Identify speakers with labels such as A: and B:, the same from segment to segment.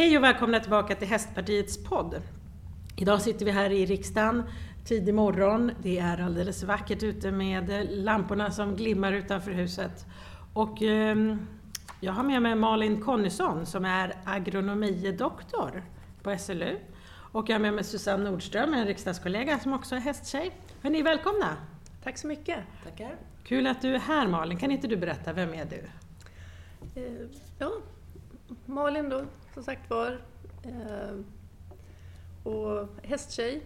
A: Hej och välkomna tillbaka till Hästpartiets podd. Idag sitter vi här i riksdagen tidig morgon. Det är alldeles vackert ute med lamporna som glimmar utanför huset. Och eh, jag har med mig Malin Connysson som är agronomidoktor på SLU. Och jag har med mig Susanne Nordström, en riksdagskollega som också är hästtjej. Är ni välkomna!
B: Tack så mycket!
C: Tackar!
A: Kul att du är här Malin. Kan inte du berätta, vem är du?
B: Eh, ja, Malin då, som sagt var. Eh, och hästtjej.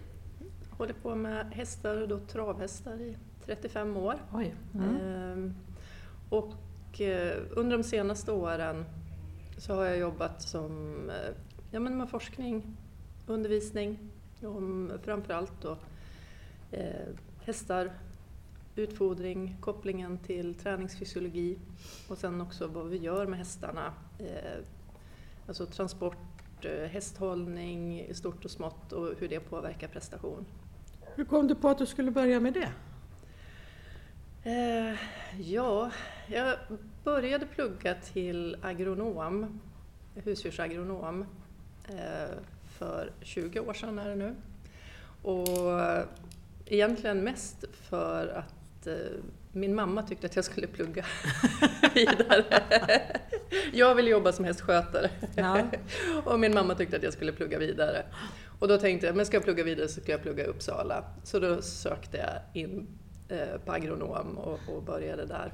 B: Håller på med hästar, och då travhästar i 35 år.
A: Mm.
B: Och eh, under de senaste åren så har jag jobbat som, eh, ja, men med forskning, undervisning om framförallt då eh, hästar, utfodring, kopplingen till träningsfysiologi och sen också vad vi gör med hästarna. Eh, alltså transport, eh, hästhållning i stort och smått och hur det påverkar prestation.
A: Hur kom du på att du skulle börja med det?
B: Eh, ja, jag började plugga till agronom, husdjursagronom, eh, för 20 år sedan är det nu. Och egentligen mest för att eh, min mamma tyckte att jag skulle plugga vidare. jag ville jobba som hästskötare
A: Ja.
B: och min mamma tyckte att jag skulle plugga vidare. Och då tänkte jag, men ska jag plugga vidare så ska jag plugga i Uppsala. Så då sökte jag in eh, på agronom och, och började där.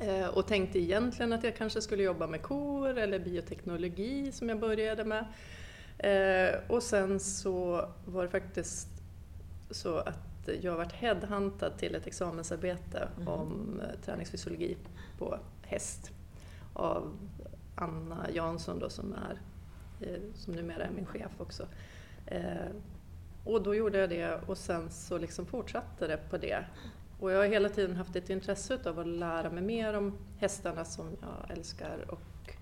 B: Eh, och tänkte egentligen att jag kanske skulle jobba med kor eller bioteknologi som jag började med. Eh, och sen så var det faktiskt så att jag varit headhuntad till ett examensarbete
A: Mhm.
B: om eh, träningsfysiologi på häst av Anna Jansson då som, är, eh, som numera är min chef också. Eh, och då gjorde jag det och sen så liksom fortsatte det på det. Och jag har hela tiden haft ett intresse av att lära mig mer om hästarna som jag älskar och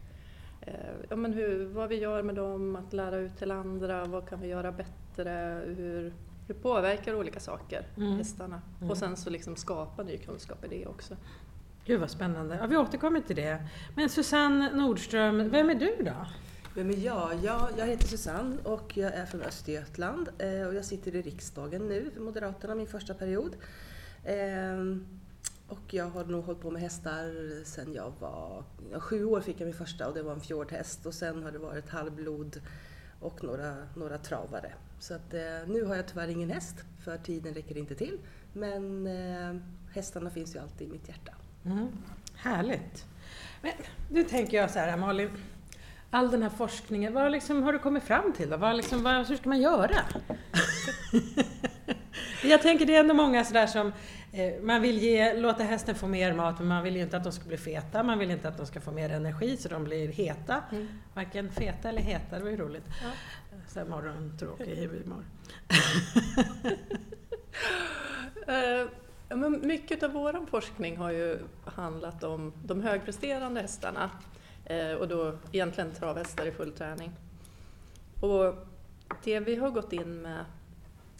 B: eh, ja, men hur, vad vi gör med dem, att lära ut till andra, vad kan vi göra bättre, hur, hur påverkar olika saker
A: Mm.
B: hästarna?
A: Mm.
B: Och sen så liksom skapa ny kunskap i det också.
A: Gud vad spännande. Ja, vi återkommer till det. Men Susanne Nordström, vem är du då?
C: Vem är jag? Ja, jag heter Susanne och jag är från Östergötland eh, och jag sitter i riksdagen nu för Moderaterna, min första period. Ehm, Och jag har nog hållit på med hästar sedan jag var... Sju år fick jag min första och det var en fjordhäst och sen har det varit halvblod och några, några travare. Så att, eh, nu har jag tyvärr ingen häst för tiden räcker inte till. Men eh, hästarna finns ju alltid i mitt hjärta.
A: Mm. Härligt. Men nu tänker jag så här, Malin. All den här forskningen, vad liksom har du kommit fram till då? Vad liksom, vad, hur ska man göra? jag tänker det är ändå många sådär som eh, man vill ge, låta hästen få mer mat men man vill ju inte att de ska bli feta, man vill inte att de ska få mer energi så de blir heta.
B: Mm.
A: Varken feta eller heta, det var ju roligt.
B: Ja.
A: Så här morgontråkig humor.
B: Eh, ja, men mycket av vår forskning har ju handlat om de högpresterande hästarna eh, och då egentligen travhästar i full träning. Och det vi har gått in med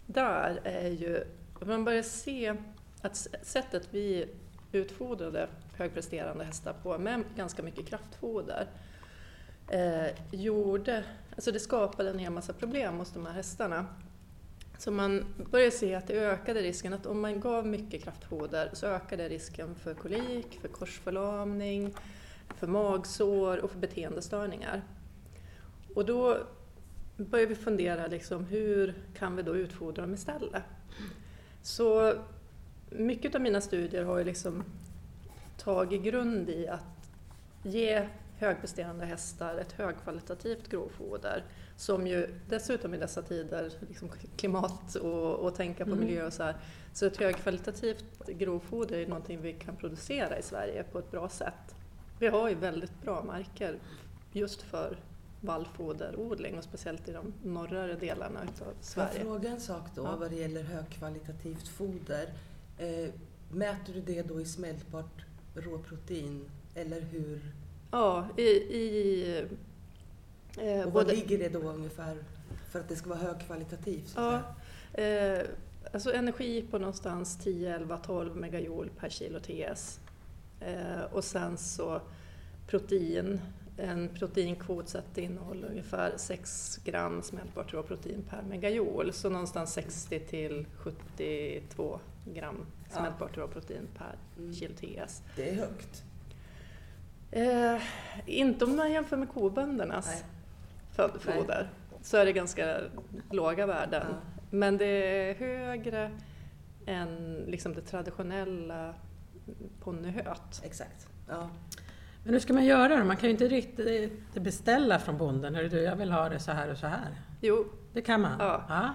B: där är ju att man börjar se att sättet vi utfodrade högpresterande hästar på med ganska mycket kraftfoder eh, gjorde, alltså det skapade en hel massa problem hos de här hästarna. Så man började se att det ökade risken att om man gav mycket kraftfoder så ökade risken för kolik, för korsförlamning, för magsår och för beteendestörningar. Och då började vi fundera liksom, hur kan vi då utfodra dem istället? Så mycket av mina studier har ju liksom tagit grund i att ge högpresterande hästar ett högkvalitativt grovfoder som ju dessutom i dessa tider, liksom klimat och, och tänka på
A: Mm.
B: miljö och så här, så ett högkvalitativt grovfoder är någonting vi kan producera i Sverige på ett bra sätt. Vi har ju väldigt bra marker just för vallfoderodling och speciellt i de norrare delarna utav
C: Får jag
B: Sverige.
C: fråga en sak då
B: Ja.
C: vad det gäller högkvalitativt foder? Eh, mäter du det då i smältbart råprotein eller hur?
B: Ja, i, i eh,
C: Och vad ligger det då ungefär för att det ska vara högkvalitativt?
B: Ja, eh, alltså energi på någonstans 10, 11, 12 megajoule per kilo TS. Eh, och sen så protein en proteinkvot så att det innehåller ungefär 6 gram smältbart råprotein per megajoule. Så någonstans 60 till 72 gram smältbart råprotein per
C: Mm.
B: kilo TS.
C: Det är högt.
B: Eh, inte om man jämför med koböndernas foder så är det ganska låga värden.
C: Ja.
B: Men det är högre än liksom det traditionella ponnyhöet.
C: Exakt. Ja.
A: Men hur ska man göra då? Man kan ju inte riktigt beställa från bonden. Hörru du, jag vill ha det så här och så här.
B: Jo,
A: Det kan man?
B: Ja.
A: ja.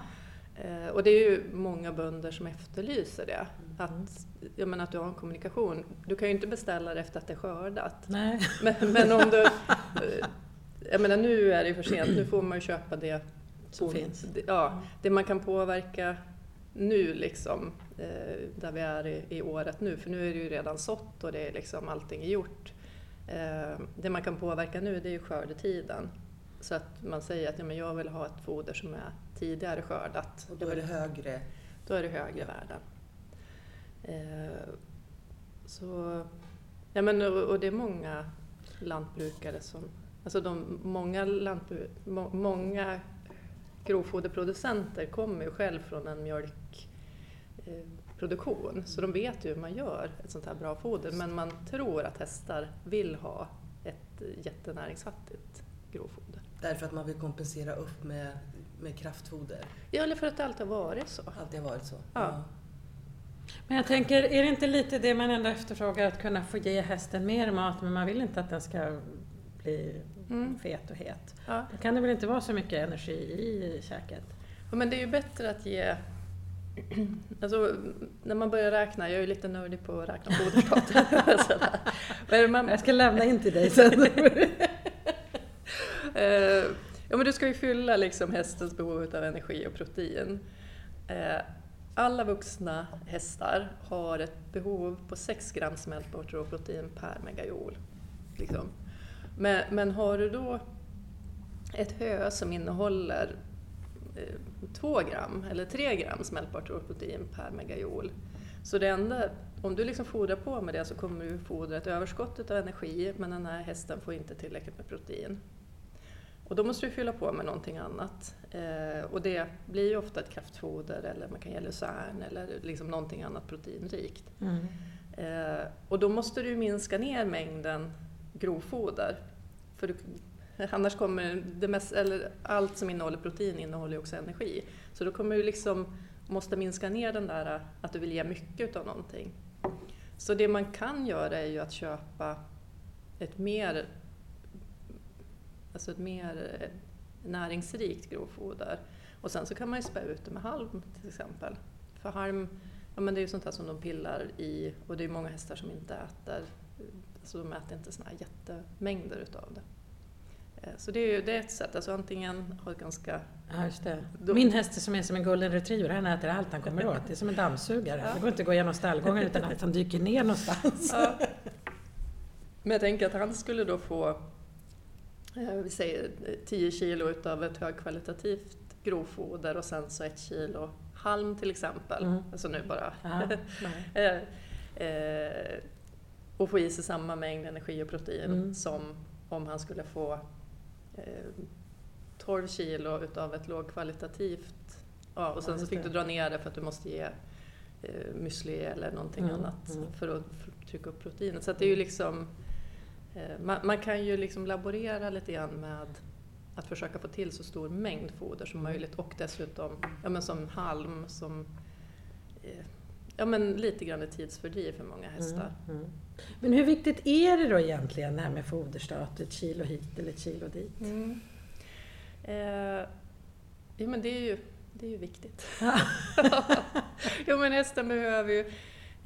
B: Eh, Och det är ju många bönder som efterlyser det.
A: Mm.
B: Att, jag menar, att du har en kommunikation. Du kan ju inte beställa det efter att det är skördat.
A: Nej.
B: Men, men om du... eh, Jag menar nu är det ju för sent, nu får man ju köpa det
A: Som
B: på-
A: finns.
B: det- Ja, det man kan påverka nu liksom, eh, där vi är i, i året nu, för nu är det ju redan sått och det är liksom allting är gjort. Eh, Det man kan påverka nu det är ju skördetiden. Så att man säger att ja, men jag vill ha ett foder som är tidigare skördat.
C: Och då är det högre.
B: Då är det högre värden. Eh, så, ja, men, och, det är många lantbrukare som... Alltså de, många, lantbru, må, många grovfoderproducenter kommer ju själv från en mjölkproduktion så de vet ju hur man gör ett sånt här bra foder men man tror att hästar vill ha ett jättenäringsfattigt grovfoder.
C: Därför att man vill kompensera upp med, med kraftfoder.
B: Ja, eller för att det alltid har varit så.
C: Alltid har varit så.
B: Ja.
A: Men jag tänker, är det inte lite det man ändå efterfrågar, att kunna få ge hästen mer mat, men man vill inte att den ska bli
B: Mm.
A: fet och het.
B: Ja.
A: Då kan det väl inte vara så mycket energi i käket?
B: Ja, men det är ju bättre att ge... Alltså, när man börjar räkna, jag är ju lite nördig på att räkna men man,
A: Jag ska lämna in till dig sen.
B: eh, ja, men du ska ju fylla liksom hästens behov av energi och protein. Alla vuxna hästar har ett behov på 6 gram smältbart råprotein per megajoule. Liksom. Men, men har du då ett hö som innehåller eh, 2 gram eller 3 gram smältbart råprotein per megajoule. Så det enda, om du liksom fodrar på med det så kommer du fodra ett överskott av energi men den här hästen får inte tillräckligt med protein. Och då måste du fylla på med någonting annat. Eh, och det blir ju ofta ett kraftfoder eller man kan ge lucern eller liksom någonting annat proteinrikt.
A: Mm.
B: Eh, och då måste du minska ner mängden grovfoder. För du, annars kommer det mest, eller allt som innehåller protein innehåller ju också energi. Så då kommer du liksom måste minska ner den där att du vill ge mycket av någonting. Så det man kan göra är ju att köpa ett mer, alltså ett mer eh, näringsrikt grovfoder. Och sen så kan man ju spä ut det med halm till exempel. För halm Ja, men det är ju sånt här som de pillar i och det är många hästar som inte äter, alltså de äter inte såna här jättemängder utav det. Eh, Så det är ju det är ett sätt, alltså antingen ha ett ganska...
A: Ja, just det. Min häst som är som en golden retriever, han äter allt han kommer åt. Det är som en dammsugare.
B: Ja.
A: Det går inte att gå igenom stallgången utan att han dyker ner någonstans.
B: Ja. Men jag tänker att han skulle då få, vi säger eh, 10 kilo utav ett högkvalitativt grovfoder och sen så ett kilo halm till exempel.
A: Mm.
B: Alltså nu bara
A: Ja.
B: Eh, eh, och få i sig samma mängd energi och protein
A: Mm.
B: som om han skulle få eh, 12 kilo utav ett lågkvalitativt. Ja, och sen
A: Ja,
B: så fick
A: det.
B: du dra ner det för att du måste ge eh, müsli eller någonting
A: Mm,
B: annat
A: mm.
B: för att trycka upp proteinet. Så att det är ju liksom, eh, man, man kan ju liksom laborera lite grann med att försöka få till så stor mängd foder som möjligt och dessutom ja, men som halm som eh, ja, men lite grann ett tidsfördriv för många hästar.
A: Mm, mm. Men hur viktigt är det då egentligen det här med foderstat? Ett kilo hit eller ett kilo dit?
B: Mm. Eh, ja, men det är ju, det är ju viktigt.
A: Ja.
B: jo, men hästen behöver ju...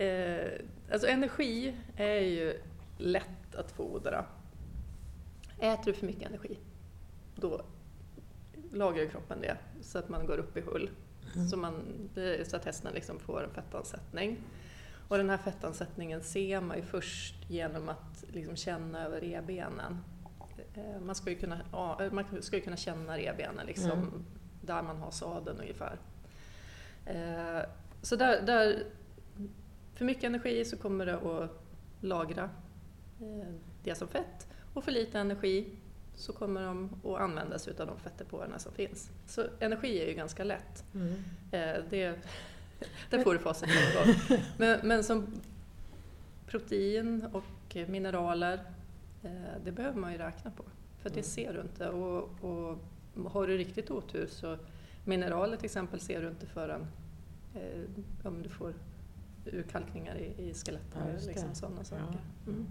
B: Eh, alltså energi är ju lätt att fodra. Äter du för mycket energi, då lagrar kroppen det så att man går upp i hull.
A: Mm.
B: Så, man, så att hästen liksom får en fettansättning. Och den här fettansättningen ser man ju först genom att liksom känna över revbenen. Eh, Man ska ju kunna, ja, man ska ju kunna känna revbenen liksom,
A: Mm.
B: där man har sadeln ungefär. Eh, Så där, där, för mycket energi så kommer det att lagra eh, det som fett och för lite energi så kommer de att använda sig av de fettdepåerna som finns. Så energi är ju ganska lätt.
A: Mm.
B: Eh, det, där får du facit någon gång. Men, men som protein och mineraler, eh, det behöver man ju räkna på. För det
A: Mm.
B: ser du inte. Och, och har du riktigt otur så mineraler till exempel ser du inte förrän eh, om du får urkalkningar i, i.
A: Ja, det.
B: liksom sådana saker. Mm.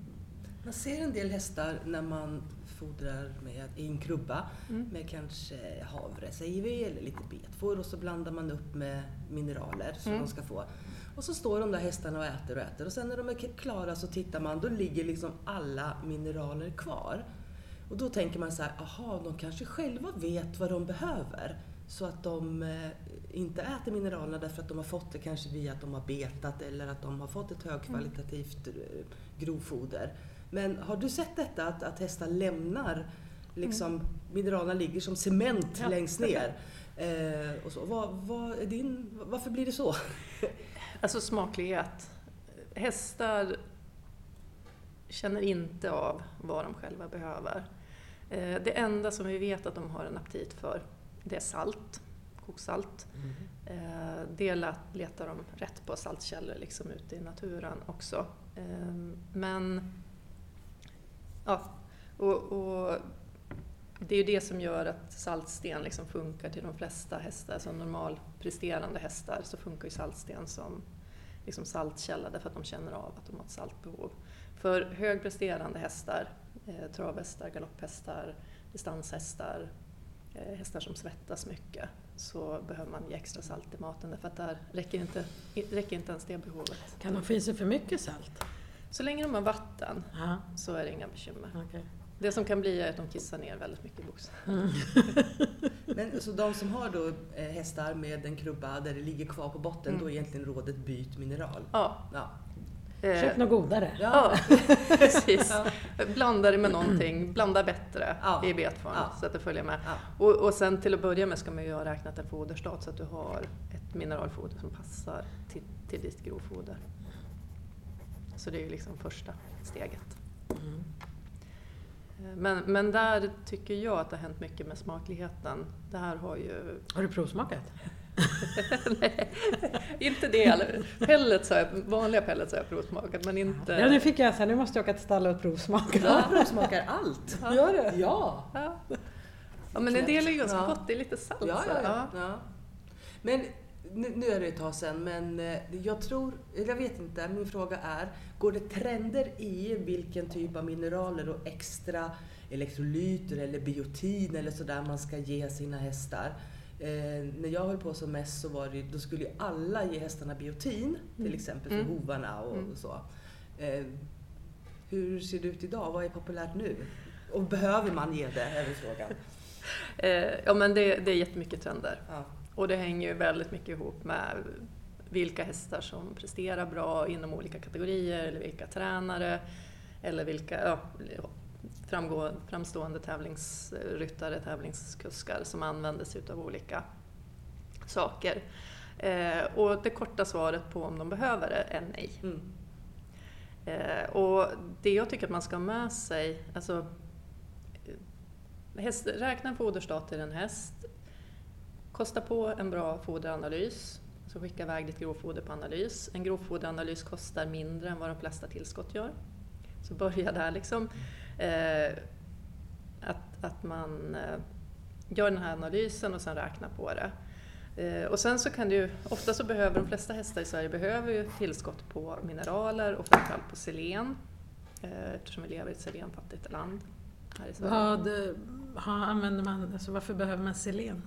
C: Man ser en del hästar när man fodrar med, i en krubba
B: Mm.
C: med kanske havre, säger vi, eller lite betfår och så blandar man upp med mineraler som
B: Mm.
C: de ska få. Och så står de där hästarna och äter och äter och sen när de är klara så tittar man, då ligger liksom alla mineraler kvar. Och då tänker man så här, aha, de kanske själva vet vad de behöver. Så att de eh, inte äter mineralerna därför att de har fått det kanske via att de har betat eller att de har fått ett högkvalitativt eh, grovfoder. Men har du sett detta att, att hästar lämnar, liksom, mineralerna ligger som cement
B: Ja.
C: längst ner? Eh, och så. Vad, vad är din, varför blir det så?
B: Alltså smaklighet. Hästar känner inte av vad de själva behöver. Eh, Det enda som vi vet att de har en aptit för, det är salt, koksalt. Eh, Det letar de rätt på saltkällor liksom ute i naturen också. Eh, Men ja, och, och det är ju det som gör att saltsten liksom funkar till de flesta hästar. Som normalpresterande hästar så funkar ju saltsten som liksom saltkälla därför att de känner av att de har ett saltbehov. För högpresterande hästar, eh, travhästar, galopphästar, distanshästar, eh, hästar som svettas mycket, så behöver man ge extra salt i maten därför att där räcker inte, räcker inte ens det behovet.
A: Kan de få i sig för mycket salt?
B: Så länge de har vatten
A: Ja,
B: så är det inga bekymmer.
A: okej.
B: Det som kan bli är att de kissar ner väldigt mycket.
A: Mm.
C: Men så de som har då eh, hästar med en krubba där det ligger kvar på botten,
B: Mm.
C: då är egentligen rådet byt mineral?
B: Ja,
C: Ja.
B: eh,
A: Köp något godare.
B: Ja, precis.
C: Ja.
B: Blanda det med någonting, blanda bättre
C: Ja.
B: i betform
C: Ja.
B: så att det följer med.
C: Ja.
B: Och, och sen till att börja med ska man ju ha räknat en foderstat så att du har ett mineralfoder som passar till, till ditt grovfoder. Så det är ju liksom första steget.
A: Mm.
B: Eh, Men, men där tycker jag att det har hänt mycket med smakligheten. Det här har ju...
A: Har du provsmakat?
B: Nej, inte det. eller- Pellets har jag, vanliga pellets har jag provsmakat men inte...
A: Ja, nu fick jag så här, nu måste jag åka till stallet och provsmaka.
C: Jag provsmakar allt.
B: Ja.
A: Gör du?
C: Ja!
B: Ja. ja men en del är ju ganska
C: Ja.
B: gott, det är lite salt
C: Ja, ja, ja. ja. Men nu, nu är det ett tag sedan, men eh, jag tror, eller jag vet inte, min fråga är, går det trender i vilken typ av mineraler och extra elektrolyter eller biotin eller sådär man ska ge sina hästar? Eh, när jag höll på som mest så var det, då skulle ju alla ge hästarna biotin, till
B: Mm.
C: exempel för
B: Mm.
C: hovarna och
B: Mm.
C: så. Eh, hur ser det ut idag? Vad är populärt nu? Och behöver man ge det, är frågan.
B: Eh, ja men det, det är jättemycket trender.
C: Ja.
B: Och det hänger ju väldigt mycket ihop med vilka hästar som presterar bra inom olika kategorier eller vilka tränare eller vilka ja, framgå, framstående tävlingsryttare, tävlingskuskar som använder sig av olika saker. Eh, och det korta svaret på om de behöver det är nej.
C: Mm.
B: Eh, och det jag tycker att man ska ha med sig, alltså eh, häst, räkna till en häst, kosta på en bra foderanalys, så skicka iväg ditt grovfoder på analys. En grovfoderanalys kostar mindre än vad de flesta tillskott gör. Så börja där liksom. Eh, att, att man eh, gör den här analysen och sen räknar på det. Eh, och sen så kan du, ofta så behöver de flesta hästar i Sverige behöver ju tillskott på mineraler och framförallt på selen. Eh, eftersom vi lever i ett selenfattigt land här i Sverige.
A: Vad använder man, alltså varför behöver man selen?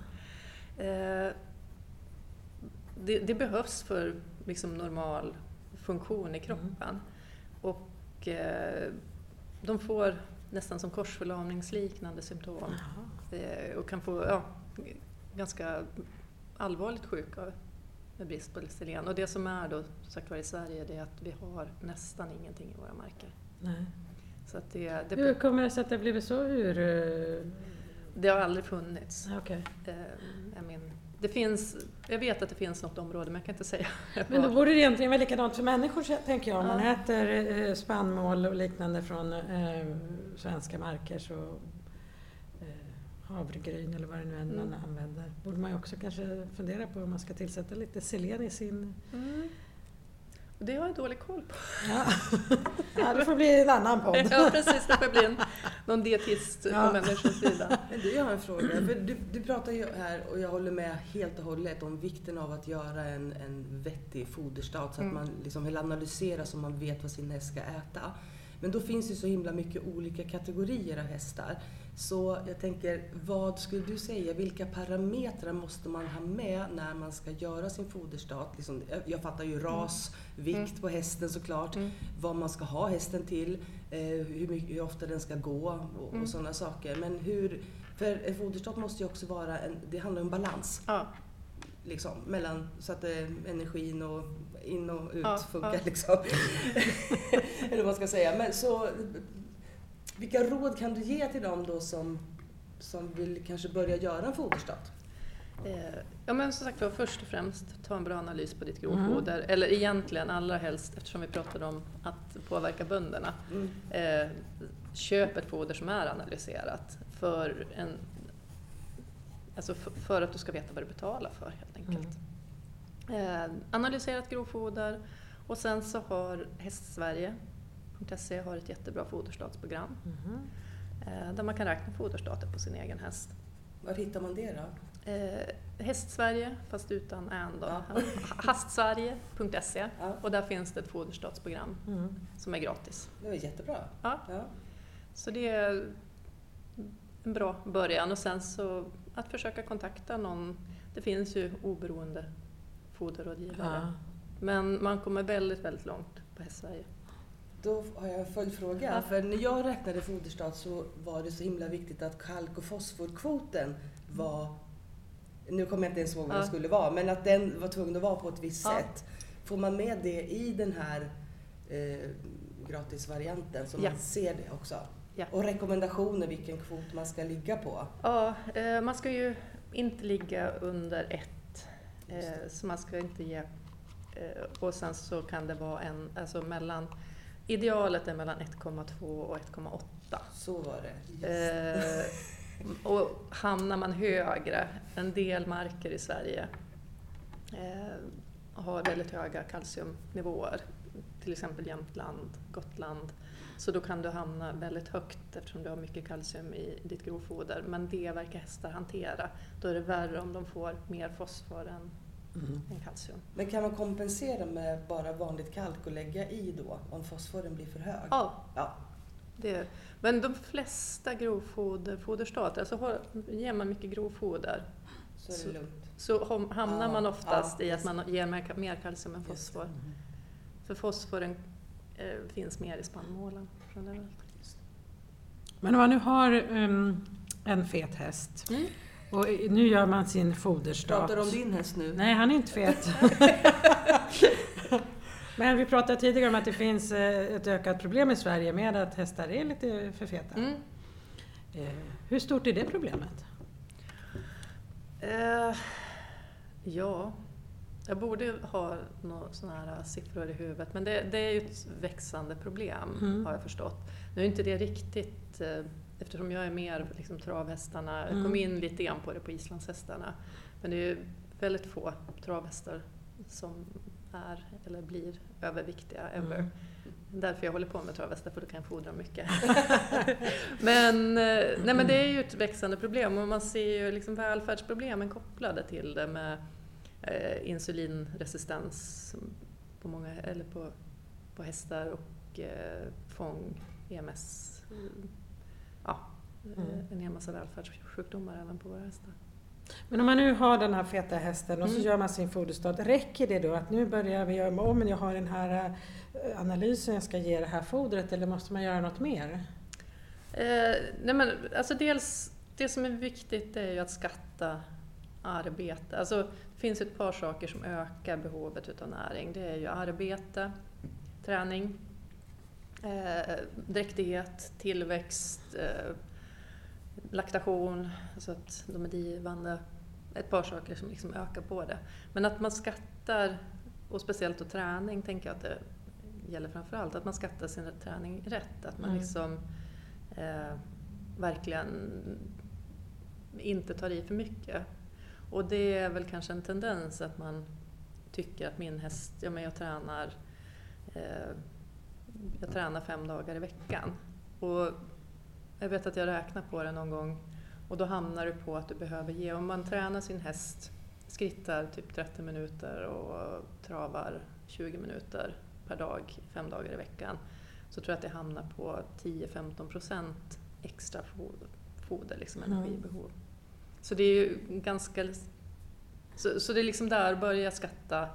B: Eh, det, det behövs för liksom normal funktion i kroppen. Och eh, de får nästan som korsförlamningsliknande symptom. Eh, och kan få ja, ganska allvarligt sjuka med brist på selen. Och det som är då, sagt var i Sverige, det är att vi har nästan ingenting i våra marker.
A: Nej.
B: Så att det,
A: Hur
B: det,
A: kommer det sig att det blivit så ur... eh,
B: det har aldrig funnits,
A: Okej.
B: eh, är min det finns, jag vet att det finns något område men jag kan inte säga
A: Men då borde det egentligen vara likadant för människor tänker jag. Om man
B: Ja.
A: äter eh, spannmål och liknande från eh, svenska marker så eh, havregryn eller vad det nu än man
B: Mm.
A: använder. Borde man ju också kanske fundera på om man ska tillsätta lite selen i sin...
B: Mm. Det har jag dålig koll på.
A: Ja, ja det får bli en annan podd.
B: Ja precis, det får bli en, någon dietist
A: Ja.
B: på människors sida.
C: Men du, jag har en fråga. För du, du pratar ju här, och jag håller med helt och hållet, om vikten av att göra en, en vettig foderstat så att
B: Mm.
C: man liksom vill analysera så man vet vad sin häst ska äta. Men då finns det så himla mycket olika kategorier av hästar. Så jag tänker, vad skulle du säga, vilka parametrar måste man ha med när man ska göra sin foderstat? Liksom, jag- fattar ju ras, vikt
B: Mm.
C: på hästen såklart,
B: Mm.
C: vad man ska ha hästen till, eh, hur, mycket, hur ofta den ska gå och,
B: Mm.
C: och sådana saker. Men hur, för en foderstat måste ju också vara en, det handlar om balans.
B: Ja.
C: Liksom, mellan, så att eh, energin och in och ut
B: Ja,
C: funkar.
B: ja.
C: Liksom. Eller vad man ska säga. Men så, vilka råd kan du ge till dem då som, som vill kanske börja göra en foderstat?
B: Eh, Ja men som sagt var, först och främst ta en bra analys på ditt
A: Mm.
B: grovfoder. Eller egentligen allra helst, eftersom vi pratade om att påverka bönderna.
C: Mm.
B: Eh, köp ett foder som är analyserat för, en, alltså för, för att du ska veta vad du betalar för helt enkelt. Eh, analyserat grovfoder och sen så har Hästsverige.se har ett jättebra foderstatsprogram
A: Mhm.
B: eh, där man kan räkna foderstater på sin egen häst.
C: Var hittar man det då?
B: Eh, Hästsverige, fast utan än då.
C: Ja.
B: Hastsverige.se
C: Ja,
B: och där finns det ett foderstatsprogram
A: Mm.
B: som är gratis.
C: det var jättebra.
B: Ja.
C: Ja.
B: Så det är en bra början och sen så att försöka kontakta någon. Det finns ju oberoende foderrådgivare.
A: Ja.
B: Men man kommer väldigt, väldigt långt på Hästsverige.
C: Då har jag en följdfråga.
B: Ja.
C: För när jag räknade foderstat så var det så himla viktigt att kalk och fosforkvoten var, nu kommer jag inte ens ihåg vad
B: Ja.
C: det skulle vara, men att den var tvungen att vara på ett visst
B: Ja.
C: sätt. Får man med det i den här eh, gratisvarianten så man ser det också? Och rekommendationer vilken kvot man ska ligga på?
B: Ja, eh, man ska ju inte ligga under ett. Eh, så man ska inte ge... Eh, och sen så kan det vara en, alltså mellan... Idealet är mellan 1,2 och 1,8.
C: Så var det.
B: Eh, och hamnar man högre, en del marker i Sverige eh, har väldigt höga kalciumnivåer, till exempel Jämtland, Gotland. Så då kan du hamna väldigt högt eftersom du har mycket kalcium i ditt grovfoder. Men det verkar hästar hantera. Då är det värre om de får mer fosfor än,
A: Mm.
B: än kalcium.
C: Men kan man kompensera med bara vanligt kalk och lägga i då om fosforen blir för hög?
B: Ja,
C: Ja.
B: det, men de flesta grovfoder, foderstater, alltså har, ger man mycket grovfoder
C: Så är
B: Så-
C: det lugnt.
B: så ham- hamnar
C: Ja,
B: man oftast
C: ja,
B: i att man ger mer, mer kalcium än fosfor. För fosforen eh, finns mer i spannmålen generellt.
A: Men om man nu har ehm, en fet häst
B: Mm.
A: Och nu gör man sin foderstat.
C: Pratar du om din häst nu?
A: Nej, han är inte fet. Men vi pratade tidigare om att det finns eh, ett ökat problem i Sverige med att hästar är lite för feta.
B: Mm.
A: Eh, Hur stort är det problemet?
B: Eh, ja, jag borde ha några sådana här siffror i huvudet men det, det är ju ett växande problem
A: Mm.
B: har jag förstått. Nu är inte det riktigt, eftersom jag är mer liksom, travhästarna, jag
A: Mm.
B: kom in lite grann på det på islandshästarna. Men det är ju väldigt få travhästar som är eller blir överviktiga ever.
A: Mm.
B: Därför jag håller på med travhästar, för då kan jag fodra mycket. men, eh, nej, men det är ju ett växande problem och man ser ju liksom välfärdsproblemen kopplade till det med eh, insulinresistens på, många, eller på, på hästar och eh, fång, EMS. mm,
A: Mm.
B: en hel massa välfärdssjukdomar även på våra hästar.
A: Men om man nu har den här feta hästen och så
B: Mm.
A: gör man sin foderstat, räcker det då att nu börjar vi göra om, men jag har den här eh, analysen, jag ska ge det här fodret, eller måste man göra något mer?
B: Eh, nej men, alltså dels, det som är viktigt är ju att skatta arbete. Alltså, det finns ett par saker som ökar behovet utav näring. Det är ju arbete, träning, eh, dräktighet, tillväxt, eh, laktation, så att de är drivande. ett par saker som liksom ökar på det. Men att man skattar, och speciellt då träning tänker jag att det gäller framför allt, att man skattar sin träning rätt. Att man
A: Mm.
B: liksom eh, verkligen inte tar i för mycket. Och det är väl kanske en tendens att man tycker att min häst, ja men jag tränar, eh, jag tränar fem dagar i veckan. Och jag vet att jag räknar på det någon gång och då hamnar du på att du behöver ge, om man tränar sin häst, skrittar typ 30 minuter och travar 20 minuter per dag, fem dagar i veckan, så tror jag att det hamnar på 10-15 procent extra foder, liksom
A: Mm.
B: energibehov. Så det är ju ganska... Så, så det är liksom där, börja skatta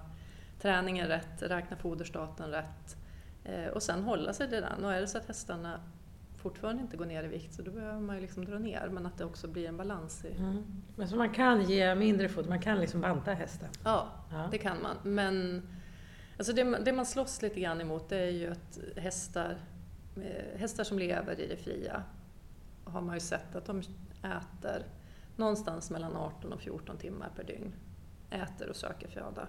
B: träningen rätt, räkna foderstaten rätt eh, och sen hålla sig till den. Och är det så att hästarna fortfarande inte går ner i vikt så då behöver man ju liksom dra ner men att det också blir en balans i...
A: Mm. Men så man kan ge mindre foder, man kan liksom banta hästen?
B: Ja,
A: Ja.
B: det kan man. Men alltså det, man- det man slåss lite grann emot det är ju att hästar, eh, hästar som lever i det fria har man ju sett att de äter någonstans mellan 18 och 14 timmar per dygn. Äter och söker föda.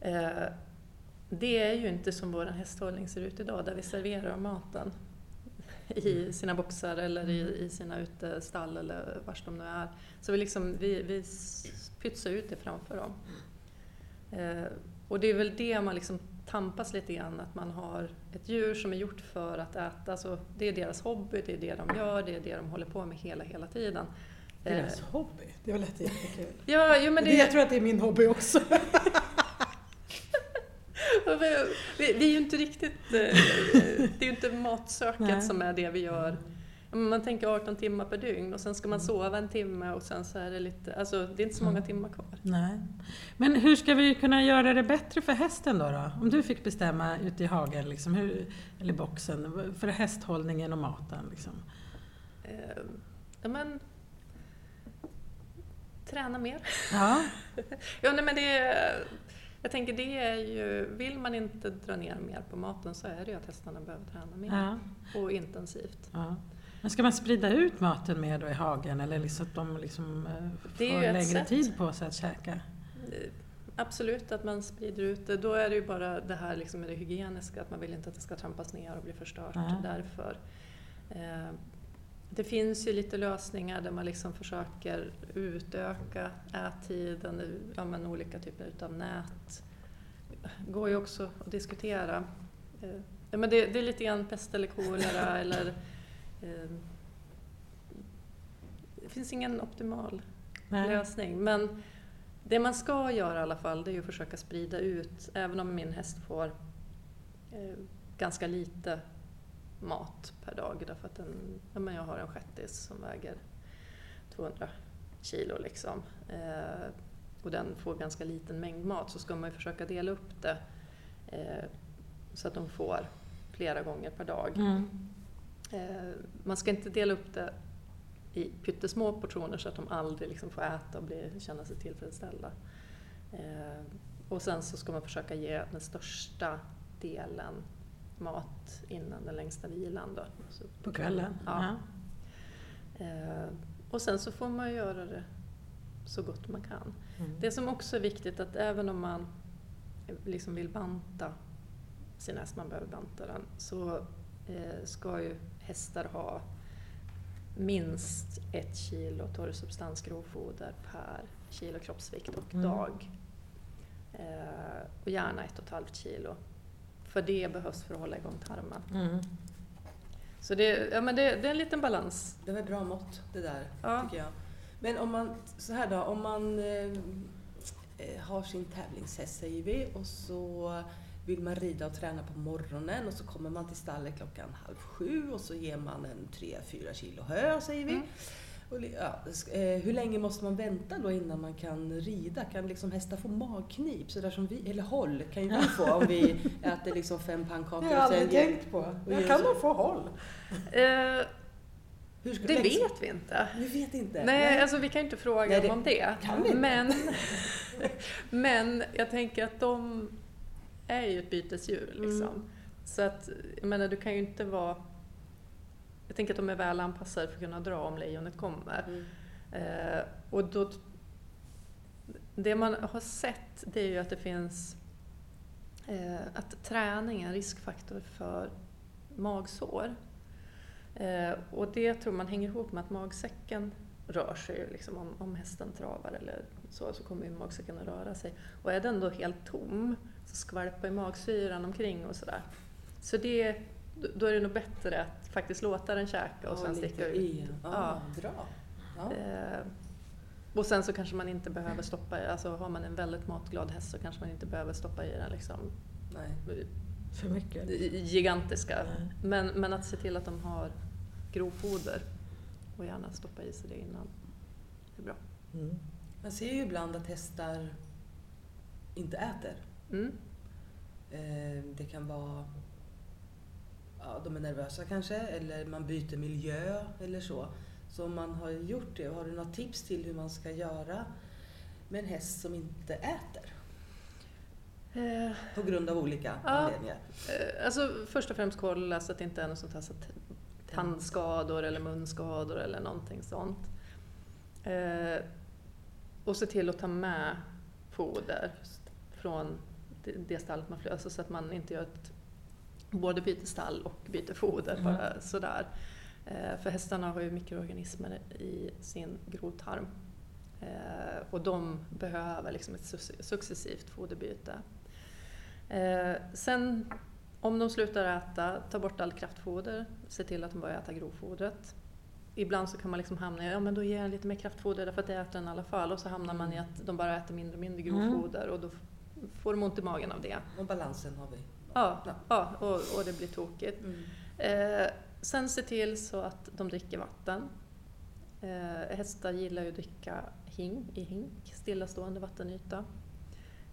B: Eh, det är ju inte som vår hästhållning ser ut idag där vi serverar maten i sina boxar eller i, i sina utestall eller vars de nu är. Så vi, liksom, vi, vi pytsar ut det framför dem. Eh, och det är väl det man liksom tampas lite grann, att man har ett djur som är gjort för att äta. Så det är deras hobby, det är det de gör, det är det de håller på med hela, hela tiden.
A: Deras
B: Eh,
A: hobby, det var lätt jättekul.
B: ja, jo, men
A: det...
B: det,
A: Jag tror att det är min hobby också.
B: vi, vi är ju inte riktigt... eh, Det är ju inte matsöket
A: Nej.
B: som är det vi gör. Man tänker 18 timmar per dygn och sen ska man sova en timme och sen så är det lite... Alltså det är inte så många timmar kvar.
A: Nej. Men hur ska vi kunna göra det bättre för hästen då? då? Om du fick bestämma ute i hagen, liksom, hur, eller boxen, för hästhållningen och maten. Liksom.
B: Eh, Ja, men... Träna mer.
A: Ja.
B: Ja, nej, men det är, jag tänker det är ju, vill man inte dra ner mer på maten så är det ju att hästarna behöver träna mer
A: Ja.
B: och intensivt.
A: Ja. Men ska man sprida ut maten mer då i hagen eller liksom att de liksom eh, får längre
B: sätt.
A: tid på sig att käka?
B: Eh, Absolut att man sprider ut det. Då är det ju bara det här liksom med det hygieniska, att man vill inte att det ska trampas ner och bli förstört
A: Ja.
B: därför. Det finns ju lite lösningar där man liksom försöker utöka ättiden, ja, men olika typer utav nät. Det går ju också att diskutera. Eh, Ja, men det, det är lite grann pest eller kolera eller eh, det finns ingen optimal
A: Nej.
B: lösning. Men det man ska göra i alla fall det är ju att försöka sprida ut, även om min häst får eh, ganska lite mat per dag. Därför att den, ja, men jag har en shettis som väger 200 kilo liksom. Eh, och den får ganska liten mängd mat så ska man ju försöka dela upp det eh, så att de får flera gånger per dag.
A: Mm.
B: Eh, man ska inte dela upp det i pyttesmå portioner så att de aldrig liksom får äta och bli, känna sig tillfredsställda. Eh, och sen så ska man försöka ge den största delen mat innan den längsta vilan. Då. Så
A: På kvällen?
B: Ja. Eh, och sen så får man göra det så gott man kan.
A: Mm.
B: Det som också är viktigt att även om man liksom vill banta sin häst, man behöver banta den, så eh, ska ju hästar ha minst ett kilo torrsubstans grovfoder per kilo kroppsvikt och
A: Mm.
B: dag. Eh, och gärna ett och ett halvt kilo. För det behövs för att hålla igång tarmen.
A: Mm.
B: Så det, ja, men det, det är en liten balans.
C: Det var ett bra mått det där,
B: Ja.
C: tycker jag. Men om man, så här då, om man eh, eh, har sin tävlingshäst säger vi och så vill man rida och träna på morgonen och så kommer man till stallet klockan halv sju och så ger man en 3-4 kilo hö säger vi.
B: Mm.
C: Och, ja, eh, hur länge måste man vänta då innan man kan rida? Kan liksom hästar få magknip? Så där som vi, eller håll kan ju vi få om vi äter liksom fem pannkakor
A: Det har jag aldrig tänkt på. Jag kan man få håll?
C: Hur ska
B: det vet vi inte.
C: Vi vet inte.
B: Nej, alltså vi kan ju inte fråga
C: Nej, det-
B: dem om det.
C: kan vi inte.
B: Men, men jag tänker att de är ju ett bytesdjur. Liksom.
C: Mm.
B: Så att, jag menar, du kan ju inte vara... Jag tänker att de är väl anpassade för att kunna dra om lejonet kommer.
C: Mm.
B: Eh, och då det man har sett det är ju att det finns eh, att träning är en riskfaktor för magsår. Eh, och det tror man hänger ihop med att magsäcken rör sig. Liksom om, om hästen travar eller så, så kommer ju magsäcken att röra sig. Och är den då helt tom så skvalpar ju magsyran omkring och sådär. Så det, då är det nog bättre att faktiskt låta den käka och
C: Ja,
B: sen sticka ut.
C: i. Ja,
B: Ja.
C: Bra. Ja.
B: Eh, och sen så kanske man inte behöver stoppa i, alltså har man en väldigt matglad häst så kanske man inte behöver stoppa i den liksom
C: Nej.
A: För mycket.
B: gigantiska.
A: Nej.
B: Men, men att se till att de har grovfoder och gärna stoppa i sig det innan. Det är bra.
A: Mm.
C: Man ser ju ibland att hästar inte äter.
B: Mm.
C: Eh, Det kan vara ja, de är nervösa kanske eller man byter miljö eller så. Så om man har gjort det, har du några tips till hur man ska göra med en häst som inte äter?
B: Eh,
C: På grund av olika
B: Ja.
C: anledningar.
B: eh, alltså först och främst kolla så att det inte är något sånt här så tandskador eller munskador eller någonting sånt. Eh, och se till att ta med foder från det, stallet man flyttar, alltså så att man inte gör ett, både byter stall och byter foder
A: Mm.
B: bara sådär. Eh, för hästarna har ju mikroorganismer i sin grovtarm. Eh, och de behöver liksom ett suc- successivt foderbyte. Eh, sen om de slutar äta, ta bort allt kraftfoder, se till att de börjar äta grovfodret. Ibland så kan man liksom hamna i, ja men då ger jag lite mer kraftfoder därför att det äter den i alla fall. Och så hamnar man i att de bara äter mindre och mindre grovfoder och då får de ont i magen av det.
C: Och balansen har vi.
B: Ja,
C: Ja.
B: ja och, och det blir tokigt.
C: Mm.
B: Eh, sen se till så att de dricker vatten. Eh, hästar gillar ju att dricka hing, i hink, stillastående vattenyta.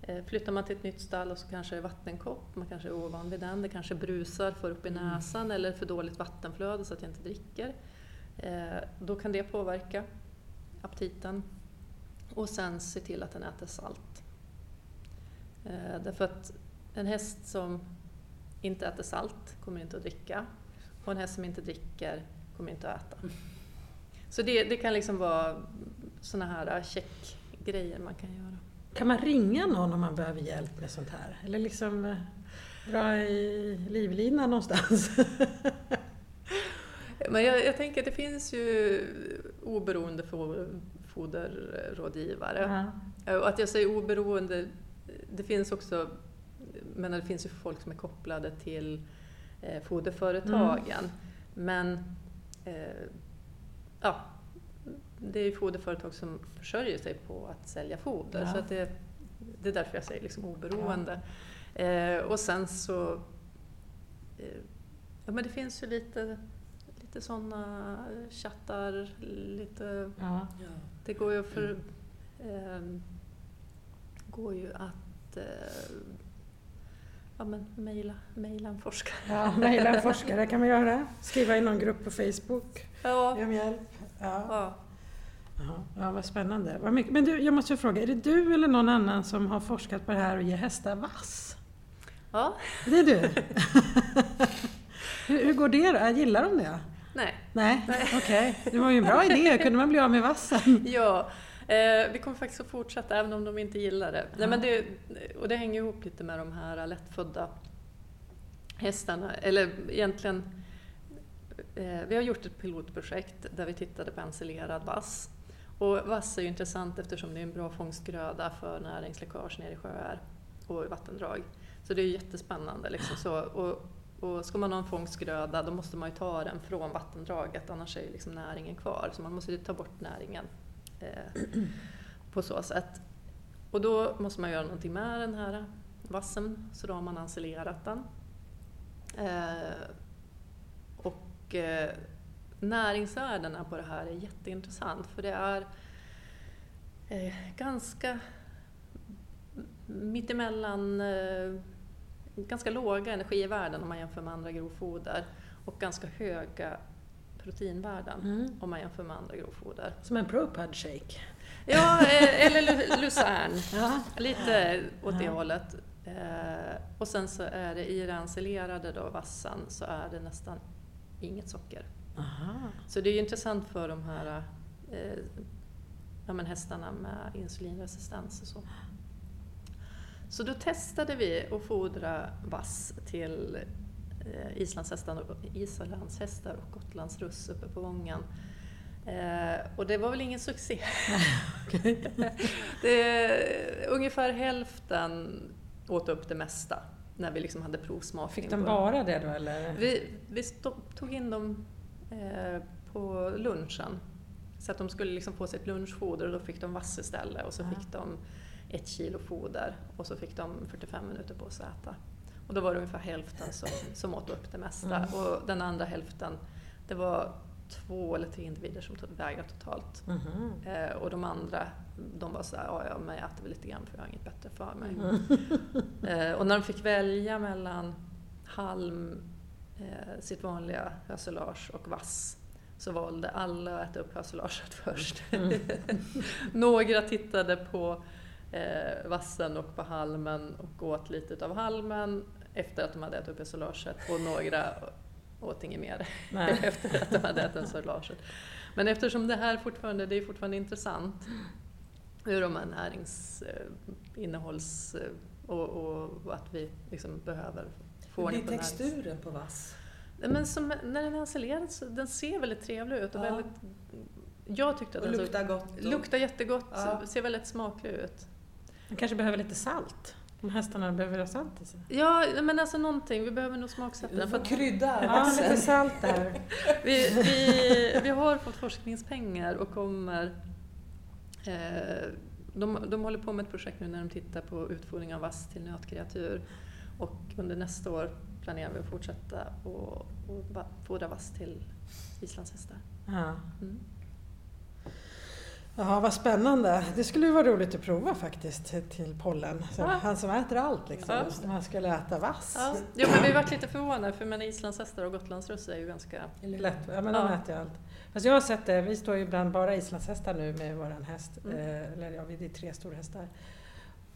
B: Eh, flyttar man till ett nytt stall och så kanske det är vattenkopp, man kanske är ovan vid den, det kanske brusar, får upp i
C: Mm.
B: näsan eller för dåligt vattenflöde så att jag inte dricker. Eh, då kan det påverka aptiten. Och sen se till att den äter salt. Eh, därför att en häst som inte äter salt kommer inte att dricka. Och en häst som inte dricker kommer inte att äta. Så det, det kan liksom vara såna här checkgrejer man kan göra.
A: Kan man ringa någon om man behöver hjälp med sånt här? Eller liksom eh, dra i livlinan någonstans?
B: Men jag, jag tänker att det finns ju oberoende fo- foderrådgivare.
A: Ja.
B: Och att jag säger oberoende, det finns också, men det finns ju folk som är kopplade till eh, foderföretagen. Men eh, ja, det är ju foderföretag som försörjer sig på att sälja foder.
A: Ja.
B: Så det, det är därför jag säger liksom oberoende. Eh, och sen så, eh, ja men det finns ju lite, lite sådana chattar, lite
A: Ja.
C: Ja.
B: det går ju för... ehm, går ju att eh, ja, men mejla, mejla en forskare.
A: Ja, mejla en forskare kan man göra. Skriva i någon grupp på Facebook.
B: Ja,
A: Ge om hjälp. Ja.
B: ja.
A: Ja, vad spännande. Vad mycket. Men du, jag måste fråga, är det du eller någon annan som har forskat på det här och ger hästar vass?
B: ja.
A: Det är du? hur, hur går det då? Gillar de det?
B: Nej.
A: Nej, okej. Det var ju en bra idé. Kunde man bli av med vassen?
B: Ja, eh, vi kommer faktiskt att fortsätta även om de inte gillar det. Nej, men det och det hänger ihop lite med de här lättfödda hästarna. Eller egentligen, eh, vi har gjort ett pilotprojekt där vi tittade på ensilerad vass. Och vass är ju intressant eftersom det är en bra fångstgröda för näringsläckage ner i sjöar och i vattendrag. Så det är ju jättespännande. Liksom så. Och, och ska man ha en fångstgröda då måste man ju ta den från vattendraget annars är ju liksom näringen kvar. Så man måste ju ta bort näringen eh, på så sätt. Och då måste man göra någonting med den här vassen så då har man ensilerat den. Eh, och eh, näringsvärdena på det här är jätteintressant för det är eh, ganska mittemellan eh, ganska låga energivärden om man jämför med andra grovfoder och ganska höga proteinvärden
A: Mm.
B: om man jämför med andra grovfoder.
A: Som en ProPud shake.
B: Ja, eh, eller lu- Luzern.
A: Ja.
B: Lite åt det
A: Ja.
B: hållet. Eh, och sen så är det i den ensilerade då, vassan så är det nästan inget socker.
A: Aha.
B: Så det är ju intressant för de här eh, ja, men hästarna med insulinresistens och så. Så då testade vi att fodra vass till islandshästar, islandshästar och gotlandsruss uppe på Vången. Eh, och det var väl ingen succé. det, ungefär hälften åt upp det mesta när vi liksom hade provsmakning.
A: Fick de bara det då eller?
B: Vi, vi tog in dem eh, på lunchen. Så att de skulle liksom få sitt lunchfoder och då fick de vass istället och så
A: Ja.
B: fick de ett kilo foder och så fick de 45 minuter på sig att äta. Och då var det ungefär hälften som, som åt upp det mesta
A: Mm.
B: och den andra hälften, det var två eller tre individer som vägrade totalt.
A: Mhm.
B: Eh, och de andra, de var såhär, ja, ja men jag äter väl lite grann för jag har inget bättre för mig.
A: Mm.
B: Eh, och när de fick välja mellan halm, eh, sitt vanliga hösilage och vass så valde alla att äta upp hösilaget först.
A: Mm.
B: Några tittade på eh, vassen och på halmen och åt lite av halmen efter att de hade ätit upp hösilaget och några åt inget mer efter att de hade ätit hösilaget. Men eftersom det här fortfarande, det är fortfarande intressant hur de här näringsinnehålls och, och att vi liksom behöver få
C: Hur
B: ordning
C: blir
B: på närings...
C: texturen på vass?
B: Men som, när den är ensilerad så den ser väldigt trevlig ut. Och
C: Ja.
B: väldigt, jag tyckte att
C: Och
B: den så,
C: luktar gott? och-
B: luktar jättegott,
C: Ja.
B: ser väldigt smaklig ut.
A: De kanske behöver lite salt. De hästarna behöver ha salt i sig.
B: Ja, men alltså någonting, vi behöver nog smaksätta den. För att
C: krydda
A: Ja, lite salt där.
B: vi, vi, vi har fått forskningspengar och kommer eh, de, de håller på med ett projekt nu när de tittar på utfodring av vass till nötkreatur. Och under nästa år planerar vi att fortsätta och, och fodra vass till islandshästar.
A: Ja.
B: Mm.
A: Jaha, vad spännande. Det skulle ju vara roligt att prova faktiskt till- pollen. Så
B: Ja.
A: Han som äter allt liksom.
B: Ja.
A: Han skulle äta vass.
B: Ja, jo, men vi varit lite förvånade för men islandshästar och gotlandsruss är ju ganska...
A: Lätt. Ja, men de
B: Ja.
A: äter ju allt. Fast jag har sett det, vi står ju bland bara islandshästar nu med våran häst.
B: Mm.
A: Eh, eller ja, det är tre stora hästar.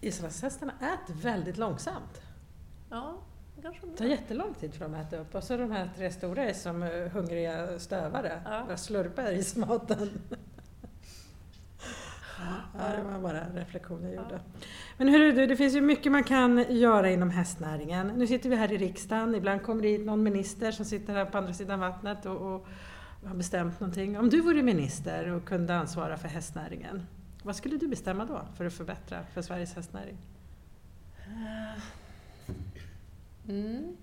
A: Islandshästarna äter väldigt långsamt.
B: Ja, kanske
A: Det tar jättelång tid för dem att äta upp. Och så de här tre stora är som eh, hungriga stövare.
B: Ja.
A: Bara slurpar i sig maten. Ja, det var bara en reflektion jag gjorde. Men hörru du, det finns ju mycket man kan göra inom hästnäringen. Nu sitter vi här i riksdagen, ibland kommer det hit någon minister som sitter här på andra sidan vattnet och, och har bestämt någonting. Om du vore minister och kunde ansvara för hästnäringen, vad skulle du bestämma då för att förbättra för Sveriges hästnäring?
B: Mm.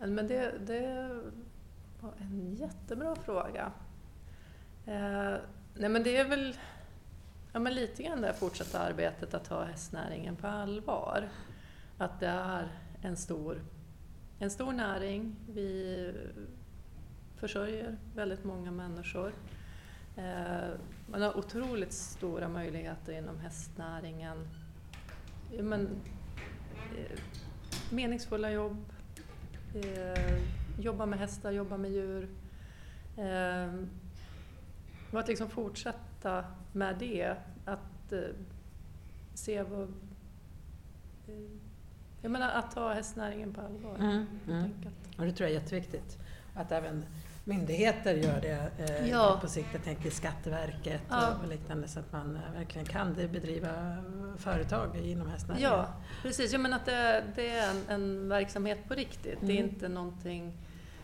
B: Ja, Men det, det var en jättebra fråga. Eh, nej men det är väl ja, men lite grann det fortsatta arbetet att ta hästnäringen på allvar. Att det är en stor, en stor näring. Vi försörjer väldigt många människor. Eh, man har otroligt stora möjligheter inom hästnäringen. Ja, Men, eh, meningsfulla jobb, eh, jobba med hästar, jobba med djur. Eh, Eh, och att liksom fortsätta med det, att eh, se vad... Eh, jag menar att ta hästnäringen på allvar.
A: Mm, mm. Och det tror jag är jätteviktigt. Att även myndigheter gör det eh,
B: Ja.
A: på sikt. Jag tänker Skatteverket
B: Ja.
A: och liknande så att man eh, verkligen kan det bedriva företag inom hästnäringen.
B: Ja, precis. Jag menar att det, det är en, en verksamhet på riktigt. Det är
A: Mm.
B: inte någonting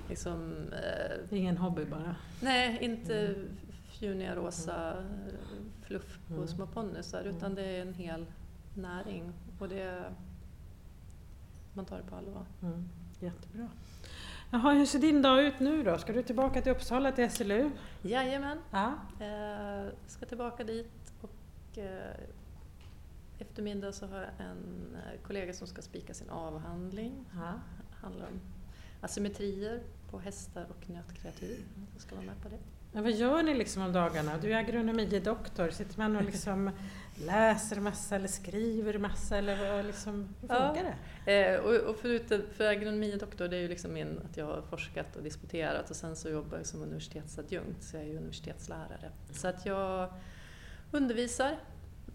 B: liksom... Eh,
A: ingen hobby bara.
B: nej, inte fjuniga rosa eh, fluff på
A: Mm.
B: små ponnysar
A: Mm.
B: utan det är en hel näring och det... Man tar det på allvar.
A: Mm. Jättebra. Jaha, hur ser din dag ut nu då? Ska du tillbaka till Uppsala till SLU?
B: Jajamän,
A: Ja.
B: eh, ska tillbaka dit och eh, eftermiddag så har jag en eh, kollega som ska spika sin avhandling.
A: ja.
B: handlar om asymmetrier på hästar och nötkreatur. Jag ska vara med på det.
A: Men vad gör ni liksom om dagarna? Du är agronomidoktor. Sitter man och liksom läser massa eller skriver massa eller vad liksom, hur
B: Ja.
A: funkar det?
B: Eh, och, och förutom för agronomidoktor, det är ju liksom min, att jag har forskat och disputerat och sen så jobbar jag som universitetsadjunkt, så jag är ju universitetslärare. Så att jag undervisar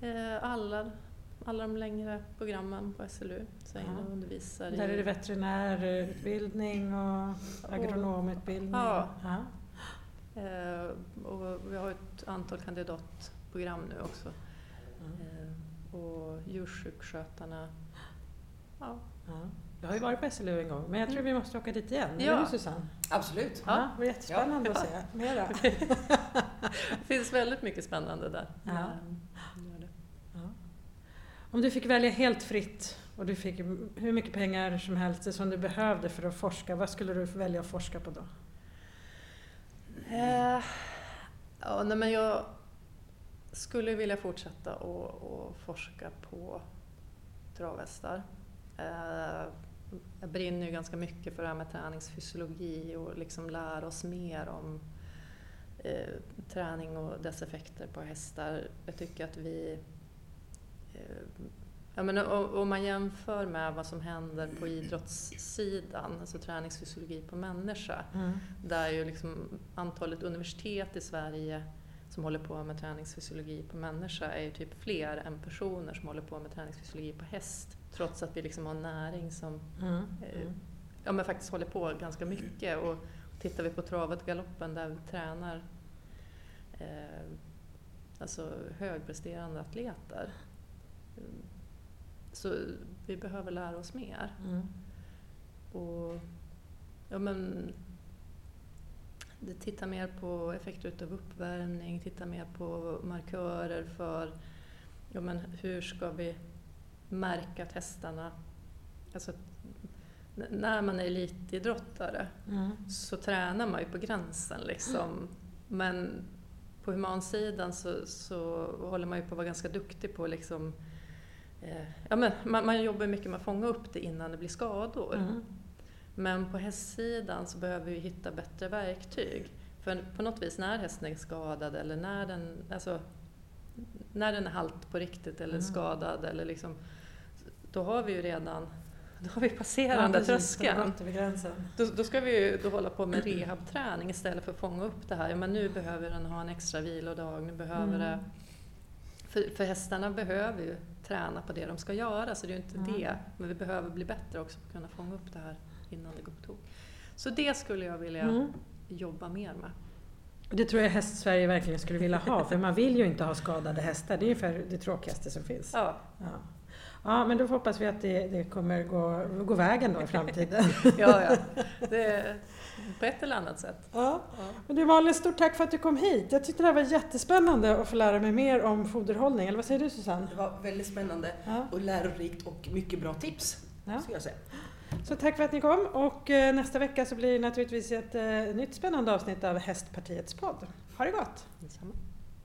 B: eh, alla, alla de längre programmen på SLU. Så jag och
A: Ja.
B: undervisar
A: Där är det veterinärutbildning och agronomutbildning.
B: Ja.
A: Ja.
B: Eh, och vi har ett antal kandidatprogram nu också. Mm. Och djursjukskötarna.
A: Ja. ja. Jag har ju varit på SLU en gång, men jag tror vi måste åka dit igen.
B: Ja.
A: Eller Susanne?
C: Absolut.
A: Ja, det var jättespännande ja. att se mera.
B: det finns väldigt mycket spännande där. Ja.
A: Ja. Om du fick välja helt fritt och du fick hur mycket pengar som helst som du behövde för att forska, vad skulle du välja att forska på då?
B: Eh, ja, nej, men jag skulle vilja fortsätta att forska på travhästar. Eh, jag brinner ju ganska mycket för det här med träningsfysiologi och liksom lära oss mer om eh, träning och dess effekter på hästar. Jag tycker att vi eh, Ja, men om man jämför med vad som händer på idrottssidan, alltså träningsfysiologi på människa, mm. där ju liksom antalet universitet i Sverige som håller på med träningsfysiologi på människa är ju typ fler än personer som håller på med träningsfysiologi på häst. Trots att vi liksom har näring som mm. Eh, ja, men faktiskt håller på ganska mycket. Och tittar vi på travet galoppen där vi tränar eh, alltså högpresterande atleter så vi behöver lära oss mer. Mm. Och, ja, men, titta mer på effekter av uppvärmning, titta mer på markörer för ja, men hur ska vi märka hästarna... Alltså, när man är elitidrottare mm. så tränar man ju på gränsen. Liksom. Men på humansidan så, så håller man ju på att vara ganska duktig på liksom, ja, men man, man, jobbar mycket med att fånga upp det innan det blir skador. Mm. Men på hästsidan så behöver vi hitta bättre verktyg. För på något vis när hästen är skadad eller när den, alltså, när den är halt på riktigt eller mm. skadad eller liksom, då har vi ju redan då har vi passerat ja, tröskeln. Då, då, ska vi ju då hålla på med rehabträning istället för att fånga upp det här. Ja, men nu behöver den ha en extra vilodag. Nu behöver mm. det, för, för hästarna behöver ju träna på det de ska göra, så det är ju inte mm. det. Men vi behöver bli bättre också på att kunna fånga upp det här innan det går på tok. Så det skulle jag vilja mm. jobba mer med.
A: Det tror jag Häst-Sverige verkligen skulle vilja ha, för man vill ju inte ha skadade hästar. Det är ungefär det tråkigaste som finns.
B: Ja.
A: ja. Ja, men då hoppas vi att det, det kommer gå, gå vägen då i framtiden.
B: ja, ja. Det, på ett eller annat sätt.
A: Ja. ja. Men du Malin, stort tack för att du kom hit. Jag tyckte det här var jättespännande att få lära mig mer om foderhållning. Eller vad säger du Susanne?
C: Det var väldigt spännande ja. och lärorikt och mycket bra tips. Ja. Ska jag säga.
A: Så tack för att ni kom och eh, nästa vecka så blir det naturligtvis ett eh, nytt spännande avsnitt av Hästpartiets podd. Ha det gott!
B: Detsamma.